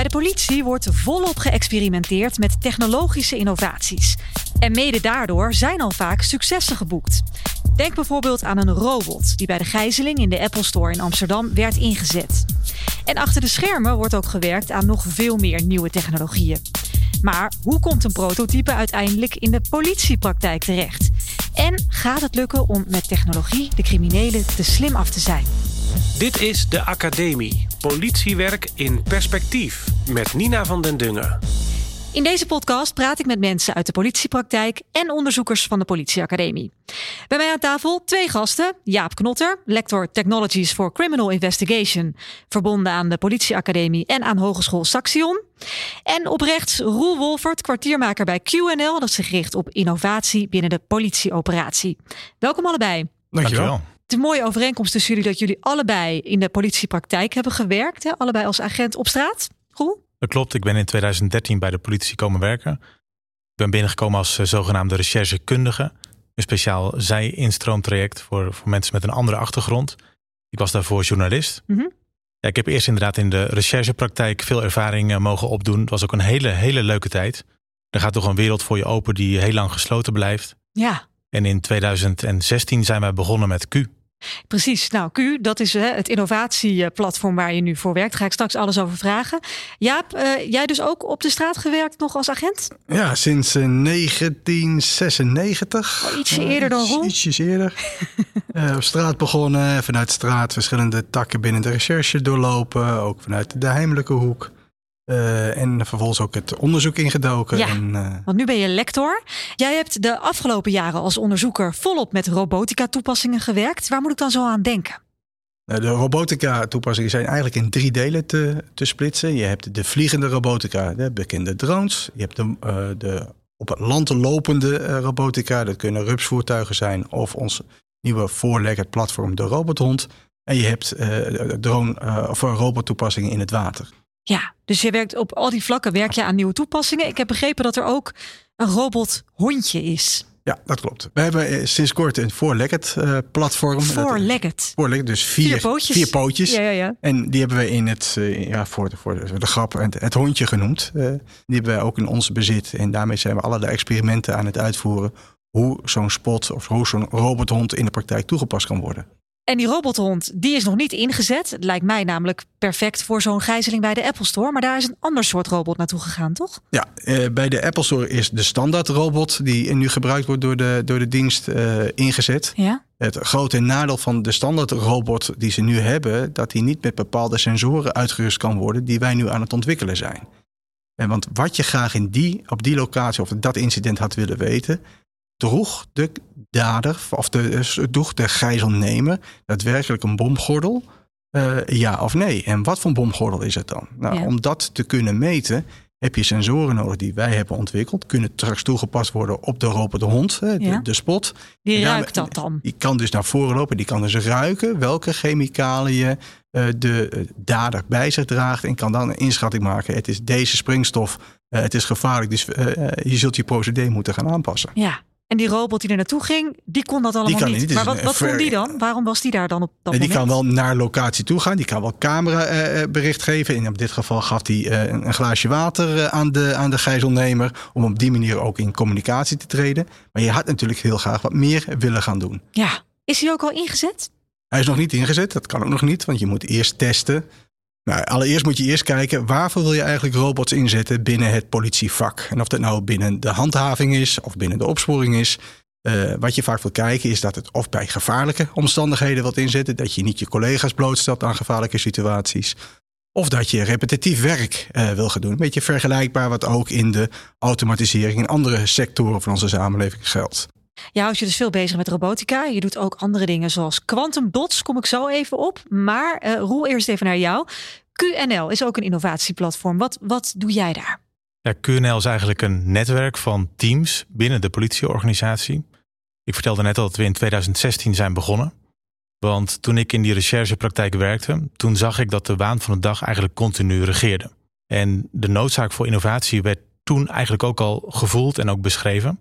Bij de politie wordt volop geëxperimenteerd met technologische innovaties. En mede daardoor zijn al vaak successen geboekt. Denk bijvoorbeeld aan een robot die bij de gijzeling in de Apple Store in Amsterdam werd ingezet. En achter de schermen wordt ook gewerkt aan nog veel meer nieuwe technologieën. Maar hoe komt een prototype uiteindelijk in de politiepraktijk terecht? En gaat het lukken om met technologie de criminelen te slim af te zijn? Dit is de Academie. Politiewerk in perspectief. Met Nina van den Dungen. In deze podcast praat ik met mensen uit de politiepraktijk en onderzoekers van de Politieacademie. Bij mij aan tafel twee gasten. Jaap Knotter, lector Technologies for Criminal Investigation, verbonden aan de Politieacademie en aan Hogeschool Saxion. En op rechts Roel Wolfert, kwartiermaker bij QNL, dat zich richt op innovatie binnen de politieoperatie. Welkom allebei. Dankjewel. Het een mooie overeenkomst tussen jullie dat jullie allebei in de politiepraktijk hebben gewerkt. Hè? Allebei als agent op straat. Roel? Dat klopt. Ik ben in 2013 bij de politie komen werken. Ik ben binnengekomen als eh, zogenaamde recherchekundige. Een speciaal zij-instroomtraject voor, voor mensen met een andere achtergrond. Ik was daarvoor journalist. Mhm. Ja, ik heb eerst inderdaad in de recherchepraktijk veel ervaring eh, mogen opdoen. Het was ook een hele, hele leuke tijd. Er gaat toch een wereld voor je open die heel lang gesloten blijft. Ja, En in 2016 zijn wij begonnen met Q. Precies. Nou, Q, dat is hè, het innovatieplatform waar je nu voor werkt. Daar ga ik straks alles over vragen. Jaap, eh, jij dus ook op de straat gewerkt nog als agent? Ja, sinds eh, 1996. Oh, ietsje Eh, eerder dan iets- Roel. Ietsjes eerder. Eh, op straat begonnen, vanuit de straat verschillende takken binnen de recherche doorlopen. Ook vanuit de heimelijke hoek. Eh, en vervolgens ook het onderzoek ingedoken. Ja. En, eh, Want nu ben je lector. Jij hebt de afgelopen jaren als onderzoeker volop met robotica-toepassingen gewerkt. Waar moet ik dan zo aan denken? Nou, de robotica-toepassingen zijn eigenlijk in drie delen te, te splitsen. Je hebt de vliegende robotica, de bekende drones. Je hebt de, eh, de op het land lopende robotica. Dat kunnen rupsvoertuigen zijn of ons nieuwe voorleggend platform, de robothond. En je hebt drone of robottoepassingen in het water. Ja, dus je werkt op al die vlakken werk je aan nieuwe toepassingen. Ik heb begrepen dat er ook een robothondje is. Ja, dat klopt. We hebben eh, sinds kort een voorleggend eh, platform. Four-legged. Voorlegged, dus vier, Vier pootjes. Vier pootjes. Ja, ja, ja. En die hebben we in het, eh, ja, voor de, voor de, voor de grap, het, het hondje genoemd. Die hebben wij ook in ons bezit. En daarmee zijn we allerlei experimenten aan het uitvoeren. Hoe zo'n spot of hoe zo'n robothond in de praktijk toegepast kan worden. En die robothond, die is nog niet ingezet. Het lijkt mij namelijk perfect voor zo'n gijzeling bij de Apple Store. Maar daar is een ander soort robot naartoe gegaan, toch? Ja, eh, bij de Apple Store is de standaard robot die nu gebruikt wordt door de, door de dienst eh, ingezet. Ja. Het grote nadeel van de standaard robot die ze nu hebben, dat die niet met bepaalde sensoren uitgerust kan worden die wij nu aan het ontwikkelen zijn. En want wat je graag in die, op die locatie of dat incident had willen weten, droeg de dader of de, droeg de gijzelnemer daadwerkelijk een bomgordel? Eh, ja of nee? En wat voor bomgordel is het dan? Nou, Ja. Om dat te kunnen meten heb je sensoren nodig die wij hebben ontwikkeld. Kunnen straks toegepast worden op de robot de hond, de, Ja. de spot. Die ruikt dat dan. Die kan dus naar voren lopen. Die kan dus ruiken welke chemicaliën eh, de eh, dader bij zich draagt. En kan dan een inschatting maken. Het is deze springstof. het is gevaarlijk. Dus je zult je procedé moeten gaan aanpassen. Ja. En die robot die er naartoe ging, die kon dat allemaal niet. Maar wat, wat kon die dan? Waarom was die daar dan op dat En die moment? kan wel naar locatie toe gaan. Die kan wel camerabericht geven. En op dit geval gaf hij eh, een, glaasje water eh, aan, de, aan de gijzelnemer. Om op die manier ook in communicatie te treden. Maar je had natuurlijk heel graag wat meer willen gaan doen. Ja. Is hij ook al ingezet? Hij is nog niet ingezet, dat kan ook nog niet, want je moet eerst testen. Nou, allereerst moet je eerst kijken waarvoor wil je eigenlijk robots inzetten binnen het politievak. En of dat nou binnen de handhaving is of binnen de opsporing is. Eh, wat je vaak wil kijken is dat het of bij gevaarlijke omstandigheden wilt inzetten, dat je niet je collega's blootstelt aan gevaarlijke situaties. Of dat je repetitief werk eh, wil gaan doen. Een beetje vergelijkbaar wat ook in de automatisering in andere sectoren van onze samenleving geldt. Ja, als je dus veel bezig met robotica. Je doet ook andere dingen zoals quantum dots, kom ik zo even op. Maar eh Roel, eerst even naar jou. QNL is ook een innovatieplatform. Wat, wat doe jij daar? Ja, QNL is eigenlijk een netwerk van teams binnen de politieorganisatie. Ik vertelde net al dat we in 2016 zijn begonnen. Want toen ik in die recherchepraktijk werkte, toen zag ik dat de waan van de dag eigenlijk continu regeerde. En de noodzaak voor innovatie werd toen eigenlijk ook al gevoeld en ook beschreven.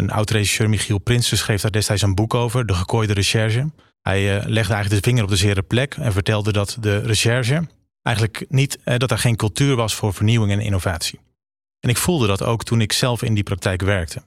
Een oud-regisseur, Michiel Prinsen, schreef daar destijds een boek over, De gekooide recherche. Hij eh, legde eigenlijk de vinger op de zere plek en vertelde dat de recherche eigenlijk niet eh, dat er geen cultuur was voor vernieuwing en innovatie. En ik voelde dat ook toen ik zelf in die praktijk werkte.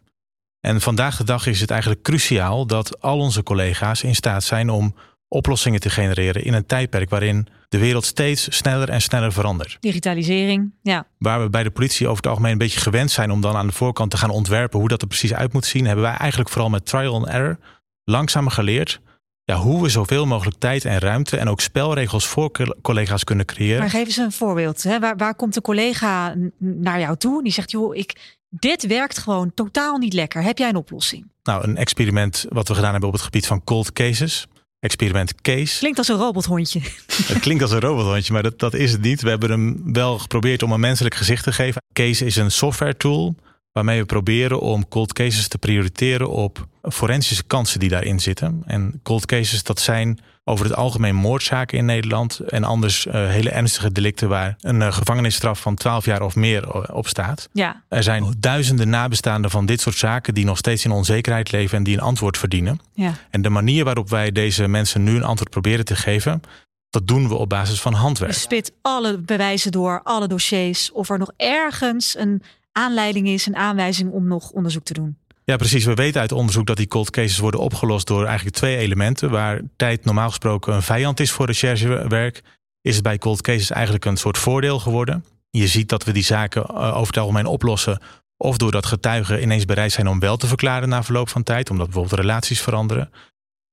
En vandaag de dag is het eigenlijk cruciaal dat al onze collega's in staat zijn om oplossingen te genereren in een tijdperk waarin de wereld steeds sneller en sneller verandert. Digitalisering, ja. Waar we bij de politie over het algemeen een beetje gewend zijn om dan aan de voorkant te gaan ontwerpen hoe dat er precies uit moet zien, hebben wij eigenlijk vooral met trial and error langzaam geleerd ja, hoe we zoveel mogelijk tijd en ruimte en ook spelregels voor collega's kunnen creëren. Maar geef eens een voorbeeld. Hè? Waar, waar komt de collega naar jou toe? Die zegt, joh, ik, dit werkt gewoon totaal niet lekker. Heb jij een oplossing? Nou, een experiment wat we gedaan hebben op het gebied van cold cases. Experiment Case. Klinkt als een robothondje. Het klinkt als een robothondje, maar dat, dat is het niet. We hebben hem wel geprobeerd om een menselijk gezicht te geven. Case is een software tool waarmee we proberen om cold cases te prioriteren op forensische kansen die daarin zitten. En cold cases, dat zijn over het algemeen moordzaken in Nederland en anders uh, hele ernstige delicten waar een uh, gevangenisstraf van 12 jaar of meer eh, op staat. Ja. Er zijn duizenden nabestaanden van dit soort zaken die nog steeds in onzekerheid leven en die een antwoord verdienen. Ja. En de manier waarop wij deze mensen nu een antwoord proberen te geven, dat doen we op basis van handwerk. Je spit alle bewijzen door, alle dossiers, of er nog ergens een aanleiding is, een aanwijzing om nog onderzoek te doen. Ja, precies. We weten uit onderzoek dat die cold cases worden opgelost door eigenlijk twee elementen. Waar tijd normaal gesproken een vijand is voor recherchewerk, is het bij cold cases eigenlijk een soort voordeel geworden. Je ziet dat we die zaken eh, over het algemeen oplossen. Of doordat getuigen ineens bereid zijn om wel te verklaren na verloop van tijd, omdat bijvoorbeeld relaties veranderen.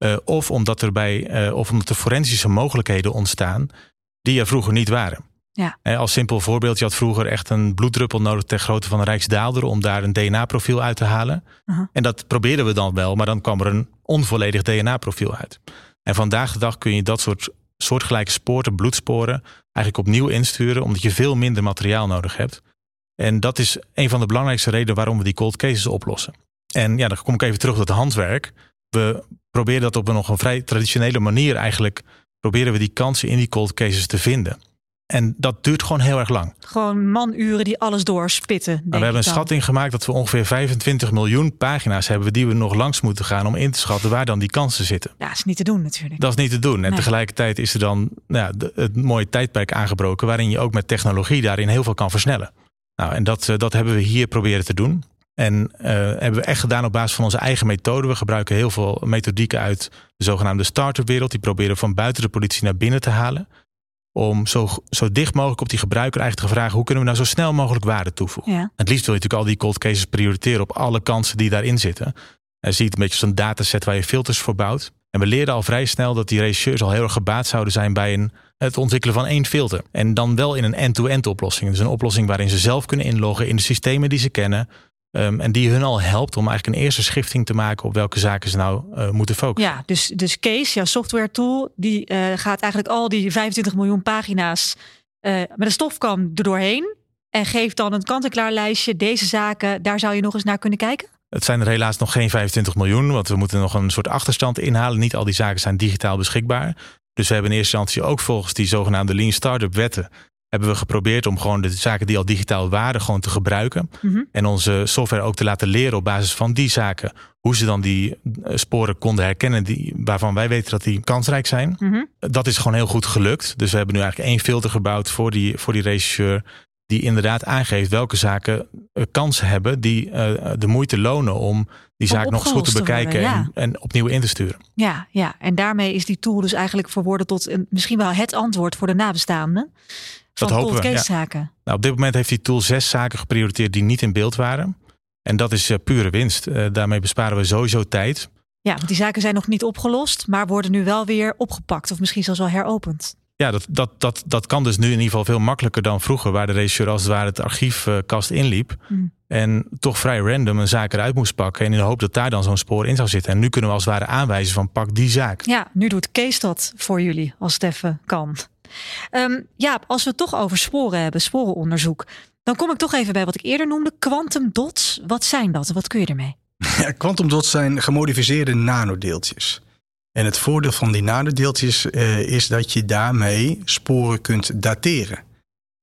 Uh, of, omdat er bij, uh, of omdat er forensische mogelijkheden ontstaan die er vroeger niet waren. Ja. Als simpel voorbeeld, je had vroeger echt een bloeddruppel nodig ter grootte van een Rijksdaalder om daar een DNA-profiel uit te halen. En dat probeerden we dan wel, maar dan kwam er een onvolledig DNA-profiel uit. En vandaag de dag kun je dat soort soortgelijke sporen, bloedsporen, eigenlijk opnieuw insturen, omdat je veel minder materiaal nodig hebt. En dat is een van de belangrijkste redenen waarom we die cold cases oplossen. En ja, dan kom ik even terug op het handwerk. We proberen dat op een nog een vrij traditionele manier eigenlijk, proberen we die kansen in die cold cases te vinden. En dat duurt gewoon heel erg lang. Gewoon manuren die alles doorspitten. Maar we hebben een schatting gemaakt dat we ongeveer 25 miljoen pagina's hebben die we nog langs moeten gaan om in te schatten waar dan die kansen zitten. Ja, dat is niet te doen natuurlijk. Dat is niet te doen. En tegelijkertijd is er dan nou, het mooie tijdperk aangebroken waarin je ook met technologie daarin heel veel kan versnellen. Nou, en dat, eh, dat hebben we hier proberen te doen. En uh, hebben we echt gedaan op basis van onze eigen methode. We gebruiken heel veel methodieken uit de zogenaamde start-up wereld. Die proberen van buiten de politie naar binnen te halen om zo, zo dicht mogelijk op die gebruiker eigenlijk te vragen... hoe kunnen we nou zo snel mogelijk waarde toevoegen? Ja. Het liefst wil je natuurlijk al die cold cases prioriteren op alle kansen die daarin zitten. En ziet een beetje zo'n dataset waar je filters voor bouwt. En we leerden al vrij snel dat die regisseurs al heel erg gebaat zouden zijn bij een, het ontwikkelen van één filter. En dan wel in een end-to-end oplossing. Dus een oplossing waarin ze zelf kunnen inloggen in de systemen die ze kennen. Um, en die hun al helpt om eigenlijk een eerste schifting te maken op welke zaken ze nou uh, moeten focussen. Ja, dus, dus Case, jouw software tool, die uh, gaat eigenlijk al die 25 miljoen pagina's uh, met een stofkam er doorheen. En geeft dan een kant-en-klaar lijstje. Deze zaken, daar zou je nog eens naar kunnen kijken? Het zijn er helaas nog geen 25 miljoen, want we moeten nog een soort achterstand inhalen. Niet al die zaken zijn digitaal beschikbaar. Dus we hebben in eerste instantie ook volgens die zogenaamde Lean Startup wetten hebben we geprobeerd om gewoon de zaken die al digitaal waren, gewoon te gebruiken. Mm -hmm. En onze software ook te laten leren op basis van die zaken. Hoe ze dan die eh, sporen konden herkennen die, waarvan wij weten dat die kansrijk zijn. Mm -hmm. Dat is gewoon heel goed gelukt. Dus we hebben nu eigenlijk één filter gebouwd voor die, voor die regisseur. Die inderdaad aangeeft welke zaken kansen hebben die uh, de moeite lonen om die zaak nog eens goed te bekijken worden, ja. en, en, opnieuw in te sturen. Ja, ja, en daarmee is die tool dus eigenlijk verworden tot een, misschien wel het antwoord voor de nabestaanden. Van dat hopen we. Ja. Nou, op dit moment heeft die tool zes zaken geprioriteerd die niet in beeld waren. En dat is uh, pure winst. Uh, daarmee besparen we sowieso tijd. Ja, want die zaken zijn nog niet opgelost, maar worden nu wel weer opgepakt of misschien zelfs wel heropend. Ja, dat, dat, dat, dat kan dus nu in ieder geval veel makkelijker dan vroeger, waar de regisseur als het ware het archiefkast inliep. Mm. En toch vrij random een zaak eruit moest pakken. En in de hoop dat daar dan zo'n spoor in zou zitten. En nu kunnen we als het ware aanwijzen van pak die zaak. Ja, nu doet Kees dat voor jullie als het even kan. Um, ja, als we het toch over sporen hebben, sporenonderzoek. Dan kom ik toch even bij wat ik eerder noemde. Quantum dots, wat zijn dat? Wat kun je ermee? Ja, quantum dots zijn gemodificeerde nanodeeltjes. En het voordeel van die nanodeeltjes uh, is dat je daarmee sporen kunt dateren.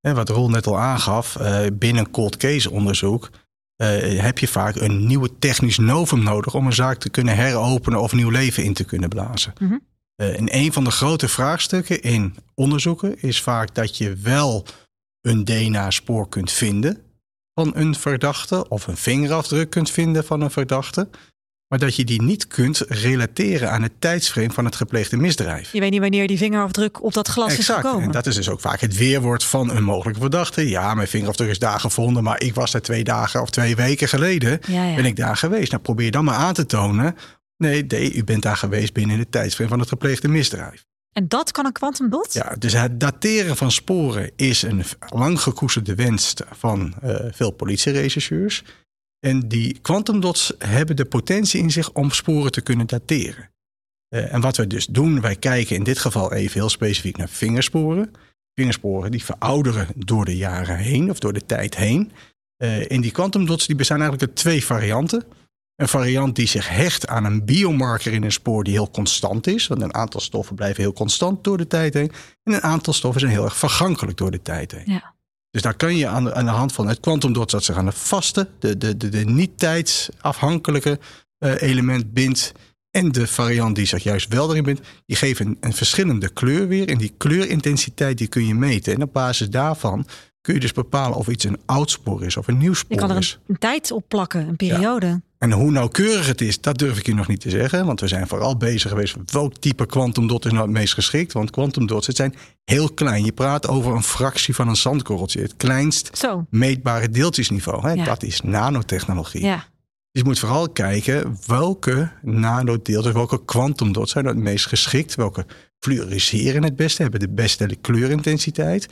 En wat Rol net al aangaf, uh, binnen cold case onderzoek uh, heb je vaak een nieuwe technisch novum nodig om een zaak te kunnen heropenen of nieuw leven in te kunnen blazen. Mm -hmm. En een van de grote vraagstukken in onderzoeken is vaak dat je wel een DNA-spoor kunt vinden van een verdachte of een vingerafdruk kunt vinden van een verdachte maar dat je die niet kunt relateren aan het tijdsframe van het gepleegde misdrijf. Je weet niet wanneer die vingerafdruk op dat glas exact. is gekomen. En dat is dus ook vaak het weerwoord van een mogelijke verdachte. Ja, mijn vingerafdruk is daar gevonden, maar ik was er twee dagen of twee weken geleden. Ja, ja. Ben ik daar geweest? Nou, probeer dan maar aan te tonen. Nee, nee, u bent daar geweest binnen het tijdsframe van het gepleegde misdrijf. En dat kan een quantum dot? Ja, dus het dateren van sporen is een lang gekoesterde wens van uh, veel politierechercheurs. En die quantum dots hebben de potentie in zich om sporen te kunnen dateren. Uh, en wat we dus doen, wij kijken in dit geval even heel specifiek naar vingersporen. Vingersporen die verouderen door de jaren heen of door de tijd heen. Uh, en die quantum dots die bestaan eigenlijk uit twee varianten. Een variant die zich hecht aan een biomarker in een spoor die heel constant is. Want een aantal stoffen blijven heel constant door de tijd heen. En een aantal stoffen zijn heel erg vergankelijk door de tijd heen. Ja. Dus daar kan je aan de, aan de hand van het quantum dot dat zich aan de vaste, de, de, de, de niet tijdsafhankelijke uh, element bindt. En de variant die zich juist wel erin bindt, die geven een, een verschillende kleur weer. En die kleurintensiteit die kun je meten. En op basis daarvan kun je dus bepalen of iets een oud spoor is of een nieuw spoor Je kan er is. een, een tijd op plakken, een periode. En hoe nauwkeurig het is, dat durf ik je nog niet te zeggen. Want we zijn vooral bezig geweest met welk type quantum dot is nou het meest geschikt. Want quantum dots, het zijn heel klein. Je praat over een fractie van een zandkorreltje. Het kleinst Zo. meetbare deeltjesniveau. Hè? Ja. Dat is nanotechnologie. Ja. Dus je moet vooral kijken welke nanodeeltjes, welke quantum dots zijn nou het meest geschikt. Welke fluoriseren het beste, hebben de beste kleurintensiteit.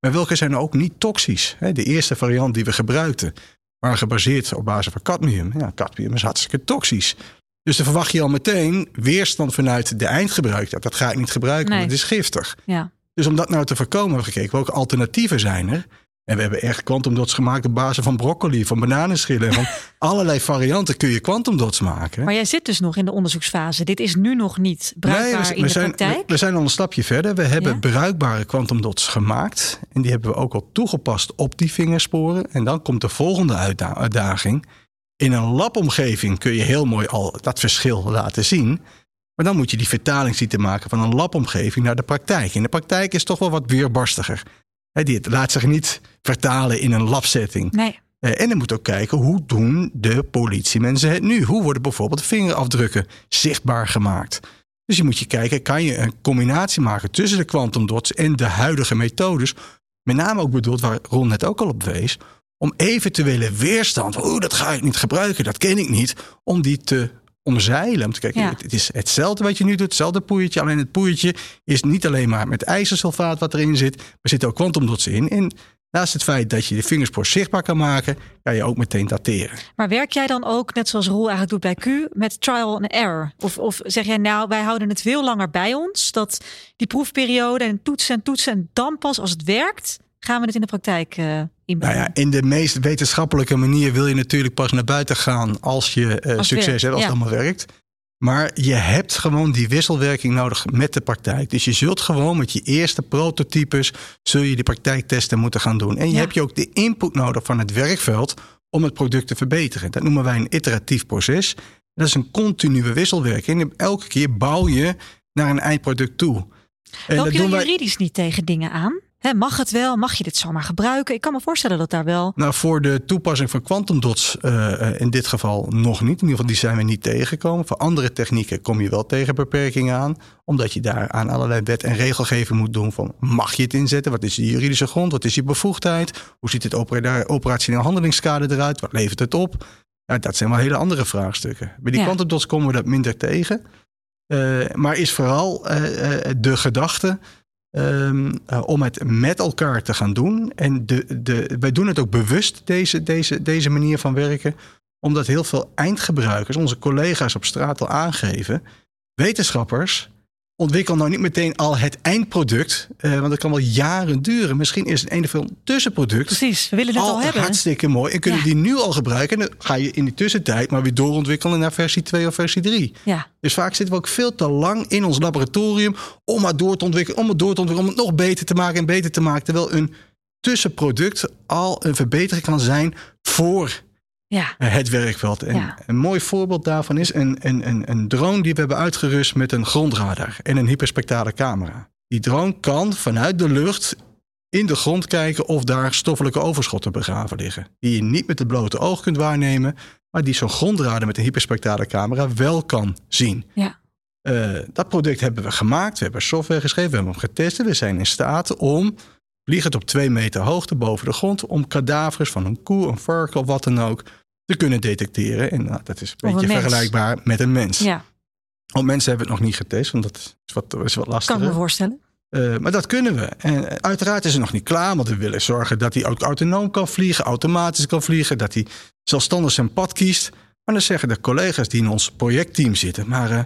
Maar welke zijn ook niet toxisch. De eerste variant die we gebruikten waren gebaseerd op basis van cadmium. Ja, cadmium is hartstikke toxisch. Dus dan verwacht je al meteen weerstand vanuit de eindgebruiker. Dat, dat ga ik niet gebruiken, Nee. want het is giftig. Ja. Dus om dat nou te voorkomen hebben we gekeken welke alternatieven zijn er. En we hebben echt quantum dots gemaakt op basis van broccoli, van bananenschillen. Van allerlei varianten kun je quantum dots maken. Maar jij zit dus nog in de onderzoeksfase. Dit is nu nog niet bruikbaar we, in we de zijn, praktijk. we, we zijn al een stapje verder. We hebben Ja? bruikbare quantum dots gemaakt. En die hebben we ook al toegepast op die vingersporen. En dan komt de volgende uitda- uitdaging. In een labomgeving kun je heel mooi al dat verschil laten zien. Maar dan moet je die vertaling zien te maken van een labomgeving naar de praktijk. In de praktijk is het toch wel wat weerbarstiger. Die laat zich niet vertalen in een labsetting. Nee. Eh, En dan moet ook kijken hoe doen de politiemensen het nu? Hoe worden bijvoorbeeld vingerafdrukken zichtbaar gemaakt? Dus je moet je kijken, kan je een combinatie maken tussen de quantum dots en de huidige methodes? Met name ook bedoeld, waar Ron net ook al op wees, om eventuele weerstand, oeh, dat ga ik niet gebruiken, dat ken ik niet, om die te omzeilen. Om te kijken, Ja. het, is hetzelfde wat je nu doet, hetzelfde poeiertje, alleen het poeiertje is niet alleen maar met ijzersulfaat wat erin zit, maar er zitten ook quantum dots in. En naast het feit dat je de vingerspoor zichtbaar kan maken, kan je ook meteen dateren. Maar werk jij dan ook, net zoals Roel eigenlijk doet bij Q, met trial and error? Of, of zeg jij nou, wij houden het veel langer bij ons, dat die proefperiode en toetsen en toetsen en dan pas als het werkt, gaan we het in de praktijk inbrengen? Nou ja, in de meest wetenschappelijke manier wil je natuurlijk pas naar buiten gaan als je eh, Als succes hebt, als ja. het allemaal werkt. Maar je hebt gewoon die wisselwerking nodig met de praktijk. Dus je zult gewoon met je eerste prototypes zul je die praktijktesten moeten gaan doen. En je Ja. hebt je ook de input nodig van het werkveld om het product te verbeteren. Dat noemen wij een iteratief proces. Dat is een continue wisselwerking. En elke keer bouw je naar een eindproduct toe. Loop je dan doen wij- juridisch niet tegen dingen aan? Mag het wel? Mag je dit zomaar gebruiken? Ik kan me voorstellen dat daar wel... Nou, voor de toepassing van quantum dots eh, eh, in dit geval nog niet. In ieder geval, die zijn we niet tegengekomen. Voor andere technieken kom je wel tegen beperkingen aan. Omdat je daar aan allerlei wet en regelgeving moet doen van... mag je het inzetten? Wat is de juridische grond? Wat is je bevoegdheid? Hoe ziet het opera- operationeel handelingskader eruit? Wat levert het op? Nou, dat zijn wel hele andere vraagstukken. Bij die Ja. quantum dots komen we dat minder tegen. Eh, maar is vooral de gedachte ehm, eh, om het met elkaar te gaan doen. En de, de, wij doen het ook bewust, deze, deze, deze manier van werken. Omdat heel veel eindgebruikers, onze collega's op straat al aangeven. Wetenschappers, ontwikkel nou niet meteen al het eindproduct. eh, want dat kan wel jaren duren. Misschien is het een of ander tussenproduct Precies, we willen het al, al hebben. hartstikke mooi. En kunnen Ja. die nu al gebruiken. En dan ga je in die tussentijd maar weer doorontwikkelen naar versie 2 of versie 3. Ja, Dus vaak zitten we ook veel te lang in ons laboratorium om maar door te ontwikkelen, om het door te ontwikkelen, om het nog beter te maken en beter te maken. Terwijl een tussenproduct al een verbetering kan zijn voor Ja. het werkveld. En Ja. een mooi voorbeeld daarvan is een, een, een, een drone die we hebben uitgerust met een grondradar en een hyperspectrale camera. Die drone kan vanuit de lucht in de grond kijken of daar stoffelijke overschotten begraven liggen. Die je niet met het blote oog kunt waarnemen, maar die zo'n grondradar met een hyperspectrale camera wel kan zien. Ja. Eh, dat product hebben we gemaakt, we hebben software geschreven, we hebben hem getest. en We zijn in staat om, vliegend op twee meter hoogte boven de grond, om kadavers van een koe, een varken of wat dan ook te kunnen detecteren. En nou, dat is een Of beetje een vergelijkbaar met een mens. ja, Op mensen hebben we het nog niet getest, want dat is wat, is wat kan lastiger. ik me voorstellen. Eh, maar dat kunnen we. En eh, uiteraard is het nog niet klaar, want we willen zorgen dat hij ook autonoom kan vliegen, automatisch kan vliegen, dat hij zelfstandig zijn pad kiest. Maar dan zeggen de collega's die in ons projectteam zitten, maar eh,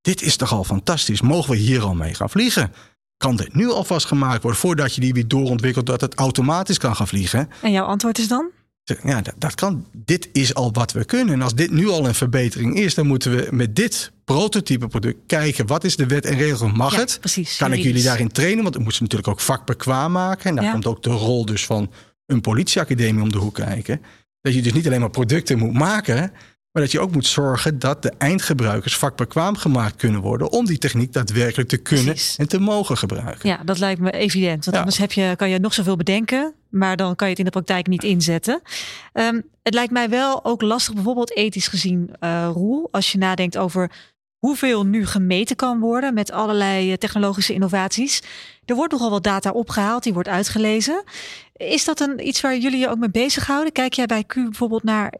dit is toch al fantastisch, mogen we hier al mee gaan vliegen? Kan dit nu alvast gemaakt worden voordat je die weer doorontwikkelt dat het automatisch kan gaan vliegen? En jouw antwoord is dan? Ja, dat, dat kan. Dit is al wat we kunnen. En als dit nu al een verbetering is, dan moeten we met dit prototype product kijken wat is de wet en regel. Mag ja, het? Precies. Kan ik jullie daarin trainen? Want we moeten ze natuurlijk ook vakbekwaam maken. En daar Ja. komt ook de rol dus van een politieacademie om de hoek kijken. Dat je dus niet alleen maar producten moet maken, maar dat je ook moet zorgen dat de eindgebruikers vakbekwaam gemaakt kunnen worden om die techniek daadwerkelijk te kunnen Precies. en te mogen gebruiken. Ja, dat lijkt me evident. Want Ja. anders heb je, kan je nog zoveel bedenken, maar dan kan je het in de praktijk niet inzetten. Ehm, het lijkt mij wel ook lastig, bijvoorbeeld ethisch gezien, eh Roel, als je nadenkt over hoeveel nu gemeten kan worden met allerlei eh, technologische innovaties. Er wordt nogal wat data opgehaald, die wordt uitgelezen. Is dat een, iets waar jullie je ook mee bezighouden? Kijk jij bij Q bijvoorbeeld naar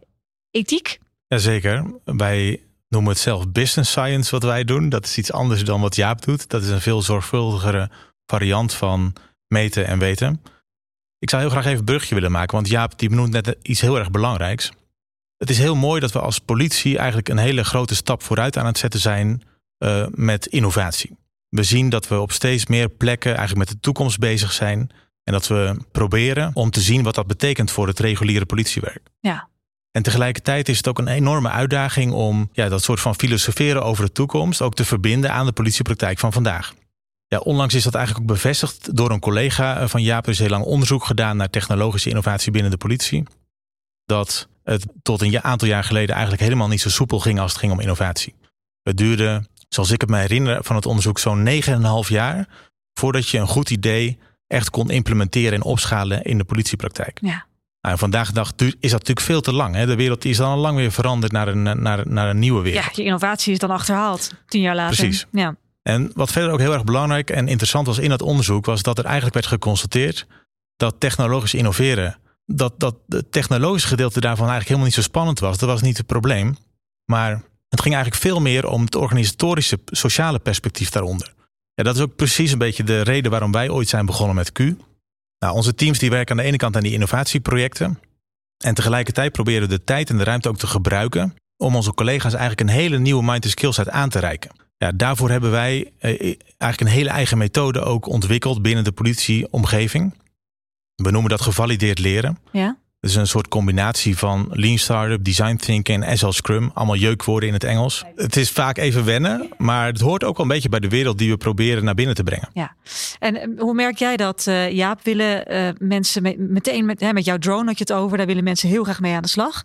ethiek? Jazeker. Wij noemen het zelf business science wat wij doen. Dat is iets anders dan wat Jaap doet. Dat is een veel zorgvuldigere variant van meten en weten. Ik zou heel graag even een brugje willen maken, want Jaap die benoemt net iets heel erg belangrijks. Het is heel mooi dat we als politie eigenlijk een hele grote stap vooruit aan het zetten zijn eh, met innovatie. We zien dat we op steeds meer plekken eigenlijk met de toekomst bezig zijn. En dat we proberen om te zien wat dat betekent voor het reguliere politiewerk. Ja. En tegelijkertijd is het ook een enorme uitdaging om ja, dat soort van filosoferen over de toekomst ook te verbinden aan de politiepraktijk van vandaag. Ja, onlangs is dat eigenlijk ook bevestigd door een collega eh, van Jaap. Is heel lang onderzoek gedaan naar technologische innovatie binnen de politie. Dat het tot een aantal jaar geleden eigenlijk helemaal niet zo soepel ging als het ging om innovatie. Het duurde, zoals ik het me herinner van het onderzoek, zo'n 9,5 jaar voordat je een goed idee echt kon implementeren en opschalen in de politiepraktijk. Ja. Nou, vandaag de dag is dat natuurlijk veel te lang. Hè? De wereld is dan al lang weer veranderd naar een, naar, naar een nieuwe wereld. Ja, je innovatie is dan achterhaald, tien jaar later. Precies. Ja. En wat verder ook heel erg belangrijk en interessant was in dat onderzoek, was dat er eigenlijk werd geconstateerd dat technologisch innoveren, dat, dat het technologische gedeelte daarvan eigenlijk helemaal niet zo spannend was. Dat was niet het probleem. Maar het ging eigenlijk veel meer om het organisatorische, sociale perspectief daaronder. Ja, dat is ook precies een beetje de reden waarom wij ooit zijn begonnen met Q. Nou, onze teams die werken aan de ene kant aan die innovatieprojecten. En tegelijkertijd proberen we de tijd en de ruimte ook te gebruiken om onze collega's eigenlijk een hele nieuwe mind and skillset aan te reiken. Ja, daarvoor hebben wij eh, eigenlijk een hele eigen methode ook ontwikkeld binnen de politieomgeving. We noemen dat gevalideerd leren. ja. Het is een soort combinatie van Lean Startup, Design Thinking en SL Scrum. Allemaal jeukwoorden in het Engels. Het is vaak even wennen, maar het hoort ook wel een beetje bij de wereld die we proberen naar binnen te brengen. Ja, en eh, hoe merk jij dat, eh, Jaap? Willen eh, mensen me- meteen met, hè, met jouw drone had je het over, daar willen mensen heel graag mee aan de slag.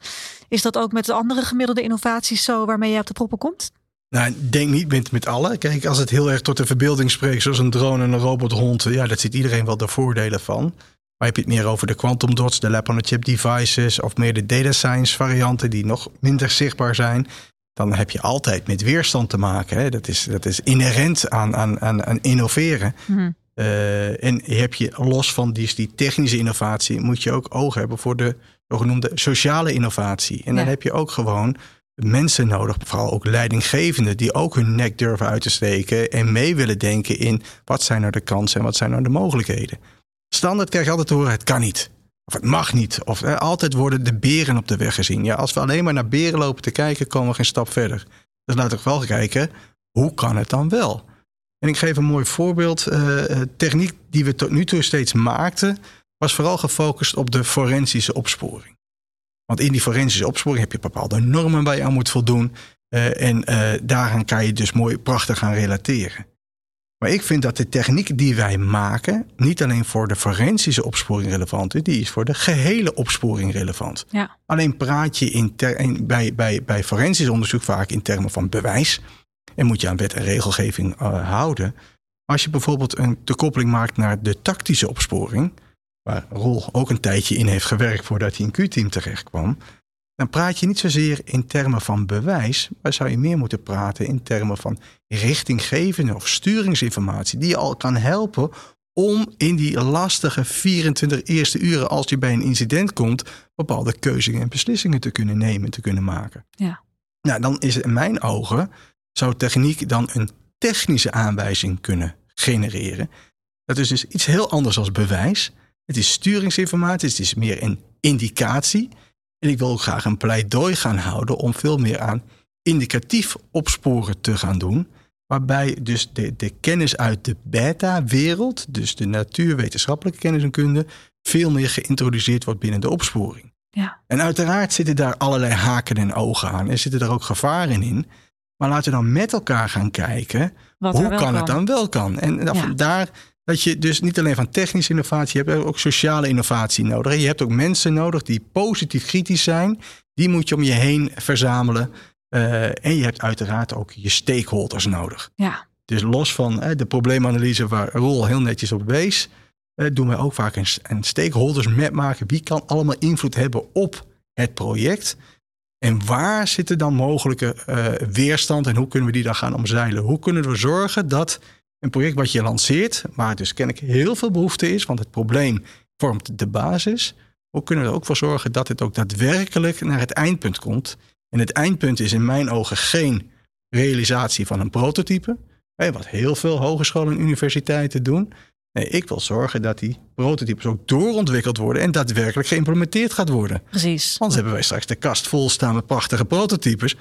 Is dat ook met de andere gemiddelde innovaties zo waarmee je op de proppen komt? Nou, ik denk niet met, met alle. Kijk, als het heel erg tot de verbeelding spreekt, zoals een drone en een robothond, ja, dat ziet iedereen wel de voordelen van. Maar heb je het meer over de quantum dots, de lab-on-a-chip devices of meer de data science varianten die nog minder zichtbaar zijn, dan heb je altijd met weerstand te maken. Hè? Dat, is, dat is inherent aan, aan, aan, aan innoveren. Mhm. Eh, en heb je los van die, die technische innovatie, moet je ook oog hebben voor de zogenoemde sociale innovatie. En dan heb je ook gewoon mensen nodig, vooral ook leidinggevenden, die ook hun nek durven uit te steken en mee willen denken in wat zijn nou de kansen en wat zijn nou de mogelijkheden. Standaard krijg je altijd te horen, het kan niet. Of het mag niet. Of altijd worden de beren op de weg gezien. Ja, als we alleen maar naar beren lopen te kijken, komen we geen stap verder. Dus laten we wel kijken, hoe kan het dan wel? En ik geef een mooi voorbeeld. Eh, techniek die we tot nu toe steeds maakten, was vooral gefocust op de forensische opsporing. Want in die forensische opsporing heb je bepaalde normen waar je aan moet voldoen. Eh, en eh, daaraan kan je dus mooi prachtig gaan relateren. Maar ik vind dat de techniek die wij maken niet alleen voor de forensische opsporing relevant is, die is voor de gehele opsporing relevant. Ja. Alleen praat je in ter, bij, bij, bij forensisch onderzoek vaak in termen van bewijs en moet je aan wet en regelgeving uh, houden. Als je bijvoorbeeld een de koppeling maakt naar de tactische opsporing, waar Rol ook een tijdje in heeft gewerkt voordat hij in Q-team terecht kwam, dan praat je niet zozeer in termen van bewijs, maar zou je meer moeten praten in termen van richtinggevende of sturingsinformatie, die je al kan helpen om in die lastige 24 eerste uren, als je bij een incident komt, bepaalde keuzes en beslissingen te kunnen nemen, te kunnen maken. Ja. Nou, dan is het in mijn ogen, zou techniek dan een technische aanwijzing kunnen genereren. Dat is dus iets heel anders als bewijs. Het is sturingsinformatie, het is meer een indicatie. En ik wil ook graag een pleidooi gaan houden om veel meer aan indicatief opsporen te gaan doen. Waarbij dus de, de kennis uit de beta-wereld, dus de natuurwetenschappelijke kennis en kunde, veel meer geïntroduceerd wordt binnen de opsporing. Ja. En uiteraard zitten daar allerlei haken en ogen aan en zitten er ook gevaren in. Maar laten we dan met elkaar gaan kijken Wat hoe kan het dan wel kan. En Ja. vandaar dat je dus niet alleen van technische innovatie hebt, je hebt ook sociale innovatie nodig. Je hebt ook mensen nodig die positief kritisch zijn. Die moet je om je heen verzamelen. Eh, en je hebt uiteraard ook je stakeholders nodig. Ja. Dus los van eh, de probleemanalyse waar Rol heel netjes op wees, eh, doen wij ook vaak een, een stakeholders map maken. Wie kan allemaal invloed hebben op het project? En waar zitten dan mogelijke weerstand en hoe kunnen we die dan gaan omzeilen? Hoe kunnen we zorgen dat een project wat je lanceert, waar dus kennelijk heel veel behoefte is, want het probleem vormt de basis. Hoe kunnen we er ook voor zorgen dat het ook daadwerkelijk naar het eindpunt komt? En het eindpunt is in mijn ogen geen realisatie van een prototype, wat heel veel hogescholen en universiteiten doen. Nee, ik wil zorgen dat die prototypes ook doorontwikkeld worden en daadwerkelijk geïmplementeerd gaat worden. Precies. Anders hebben wij straks de kast vol staan met prachtige prototypes.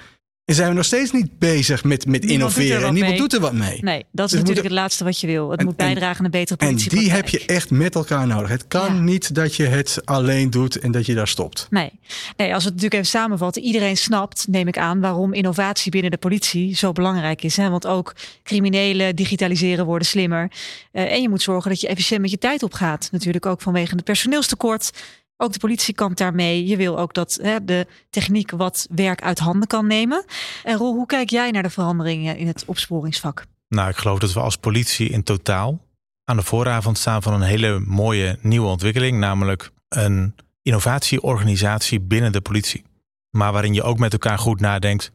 En zijn we nog steeds niet bezig met, met Niemand er innoveren. En niemand mee. doet er wat mee. Nee, dat is Dus natuurlijk het laatste wat je wil. Het En- moet bijdragen aan een betere En politie. die heb je echt met elkaar nodig. Het kan Ja. niet dat je het alleen doet en dat je daar stopt. Nee. nee, als we het natuurlijk even samenvatten. Iedereen snapt, neem ik aan, waarom innovatie binnen de politie zo belangrijk is. Hè? Want ook criminelen digitaliseren worden slimmer. Eh, en je moet zorgen dat je efficiënt met je tijd opgaat. Natuurlijk ook vanwege het personeelstekort. Ook de politie kampt daarmee. Je wil ook dat hè, de techniek wat werk uit handen kan nemen. En Roel, hoe kijk jij naar de veranderingen in het opsporingsvak? Nou, ik geloof dat we als politie in totaal aan de vooravond staan van een hele mooie nieuwe ontwikkeling, namelijk een innovatieorganisatie binnen de politie. Maar waarin je ook met elkaar goed nadenkt,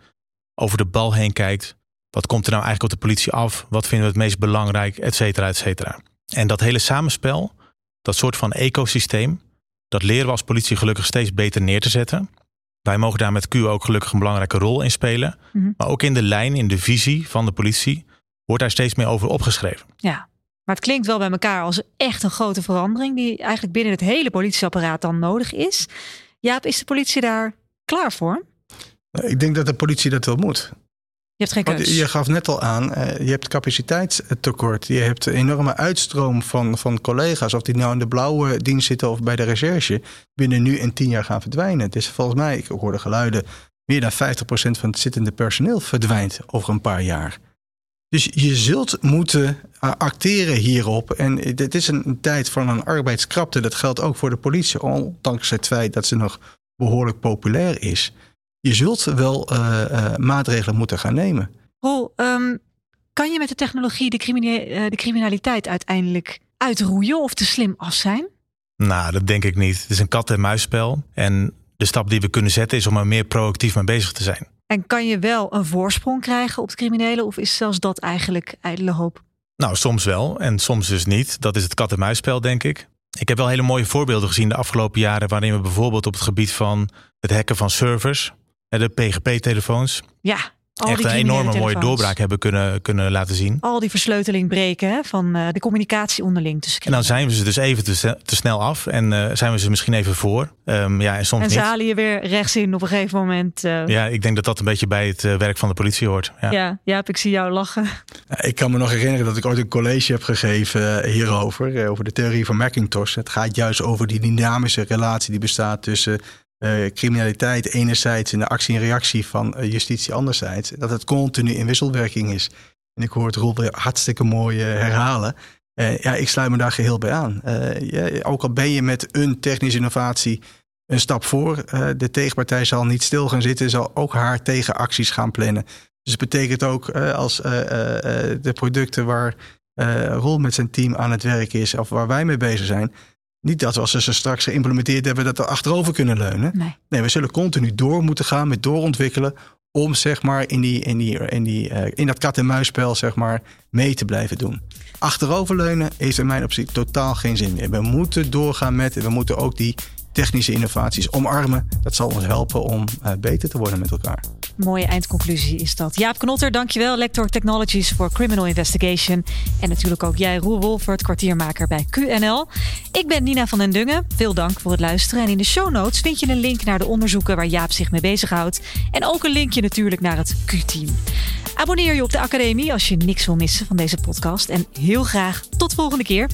over de bal heen kijkt. Wat komt er nou eigenlijk op de politie af? Wat vinden we het meest belangrijk? Et cetera, et cetera. En dat hele samenspel, dat soort van ecosysteem, dat leren we als politie gelukkig steeds beter neer te zetten. Wij mogen daar met Q ook gelukkig een belangrijke rol in spelen. Mhm. Maar ook in de lijn, in de visie van de politie, wordt daar steeds meer over opgeschreven. Ja, maar het klinkt wel bij elkaar als echt een grote verandering die eigenlijk binnen het hele politieapparaat dan nodig is. Jaap, is de politie daar klaar voor? Ik denk dat de politie dat wel moet. Je hebt geen keus. je gaf net al aan, eh, je hebt capaciteitstekort. Je hebt een enorme uitstroom van, van collega's. Of die nou in de blauwe dienst zitten of bij de recherche. Binnen nu en tien jaar gaan verdwijnen. Dus volgens mij, ik hoorde geluiden. Meer dan 50% van het zittende personeel verdwijnt over een paar jaar. Dus je zult moeten eh, acteren hierop. En dit is een tijd van een arbeidskrapte. Dat geldt ook voor de politie. Ondanks het feit dat ze nog behoorlijk populair is. Je zult wel eh, eh, maatregelen moeten gaan nemen. Roel, ehm, kan je met de technologie de, crimine- eh, de criminaliteit uiteindelijk uitroeien of te slim af zijn? Nou, dat denk ik niet. Het is een kat-en-muisspel. En de stap die we kunnen zetten is om er meer proactief mee bezig te zijn. En kan je wel een voorsprong krijgen op de criminelen of is zelfs dat eigenlijk ijdele hoop? Nou, soms wel en soms dus niet. Dat is het kat-en-muisspel, denk ik. Ik heb wel hele mooie voorbeelden gezien de afgelopen jaren... waarin we bijvoorbeeld op het gebied van het hacken van servers... de PGP-telefoons... Ja, al echt die een enorme mooie doorbraak hebben kunnen, kunnen laten zien. Al die versleuteling breken hè, van eh, de communicatie onderling tussen En dan zijn we ze dus even te, te snel af en eh, zijn we ze misschien even voor. Ehm, ja, en soms En halen je weer rechts in op een gegeven moment. eh, Ja, ik denk dat dat een beetje bij het werk van de politie hoort. Ja. ja, Jaap, ik zie jou lachen. Ik kan me nog herinneren dat ik ooit een college heb gegeven hierover. Over de theorie van Macintosh. Het gaat juist over die dynamische relatie die bestaat tussen eh, criminaliteit enerzijds en de actie en reactie van eh, justitie anderzijds. Dat het continu in wisselwerking is. En ik hoor het Roel weer hartstikke mooi herhalen. ja, ik sluit me daar geheel bij aan. Ook al ben je met een technische innovatie een stap voor. de tegenpartij zal niet stil gaan zitten, zal ook haar tegenacties gaan plannen. Dus het betekent ook als de producten waar Roel met zijn team aan het werk is, of waar wij mee bezig zijn, niet dat we als we ze straks geïmplementeerd hebben, dat we achterover kunnen leunen. Nee. nee, we zullen continu door moeten gaan met doorontwikkelen. Om zeg maar in, die, in, die, in, die, uh, in dat kat-en-muisspel zeg maar, mee te blijven doen. Achteroverleunen heeft in mijn optie totaal geen zin meer. We moeten doorgaan met, we moeten ook die technische innovaties omarmen. Dat zal ons helpen om uh, beter te worden met elkaar. Mooie eindconclusie is dat. Jaap Knotter, dankjewel. Lector Technologies for Criminal Investigation. En natuurlijk ook jij, Roel Wolfert, kwartiermaker bij QNL. Ik ben Nina van den Dungen. Veel dank voor het luisteren. En in de show notes vind je een link naar de onderzoeken waar Jaap zich mee bezighoudt. En ook een linkje natuurlijk naar het Q-team. Abonneer je op de Academie als je niks wil missen van deze podcast. En heel graag tot volgende keer.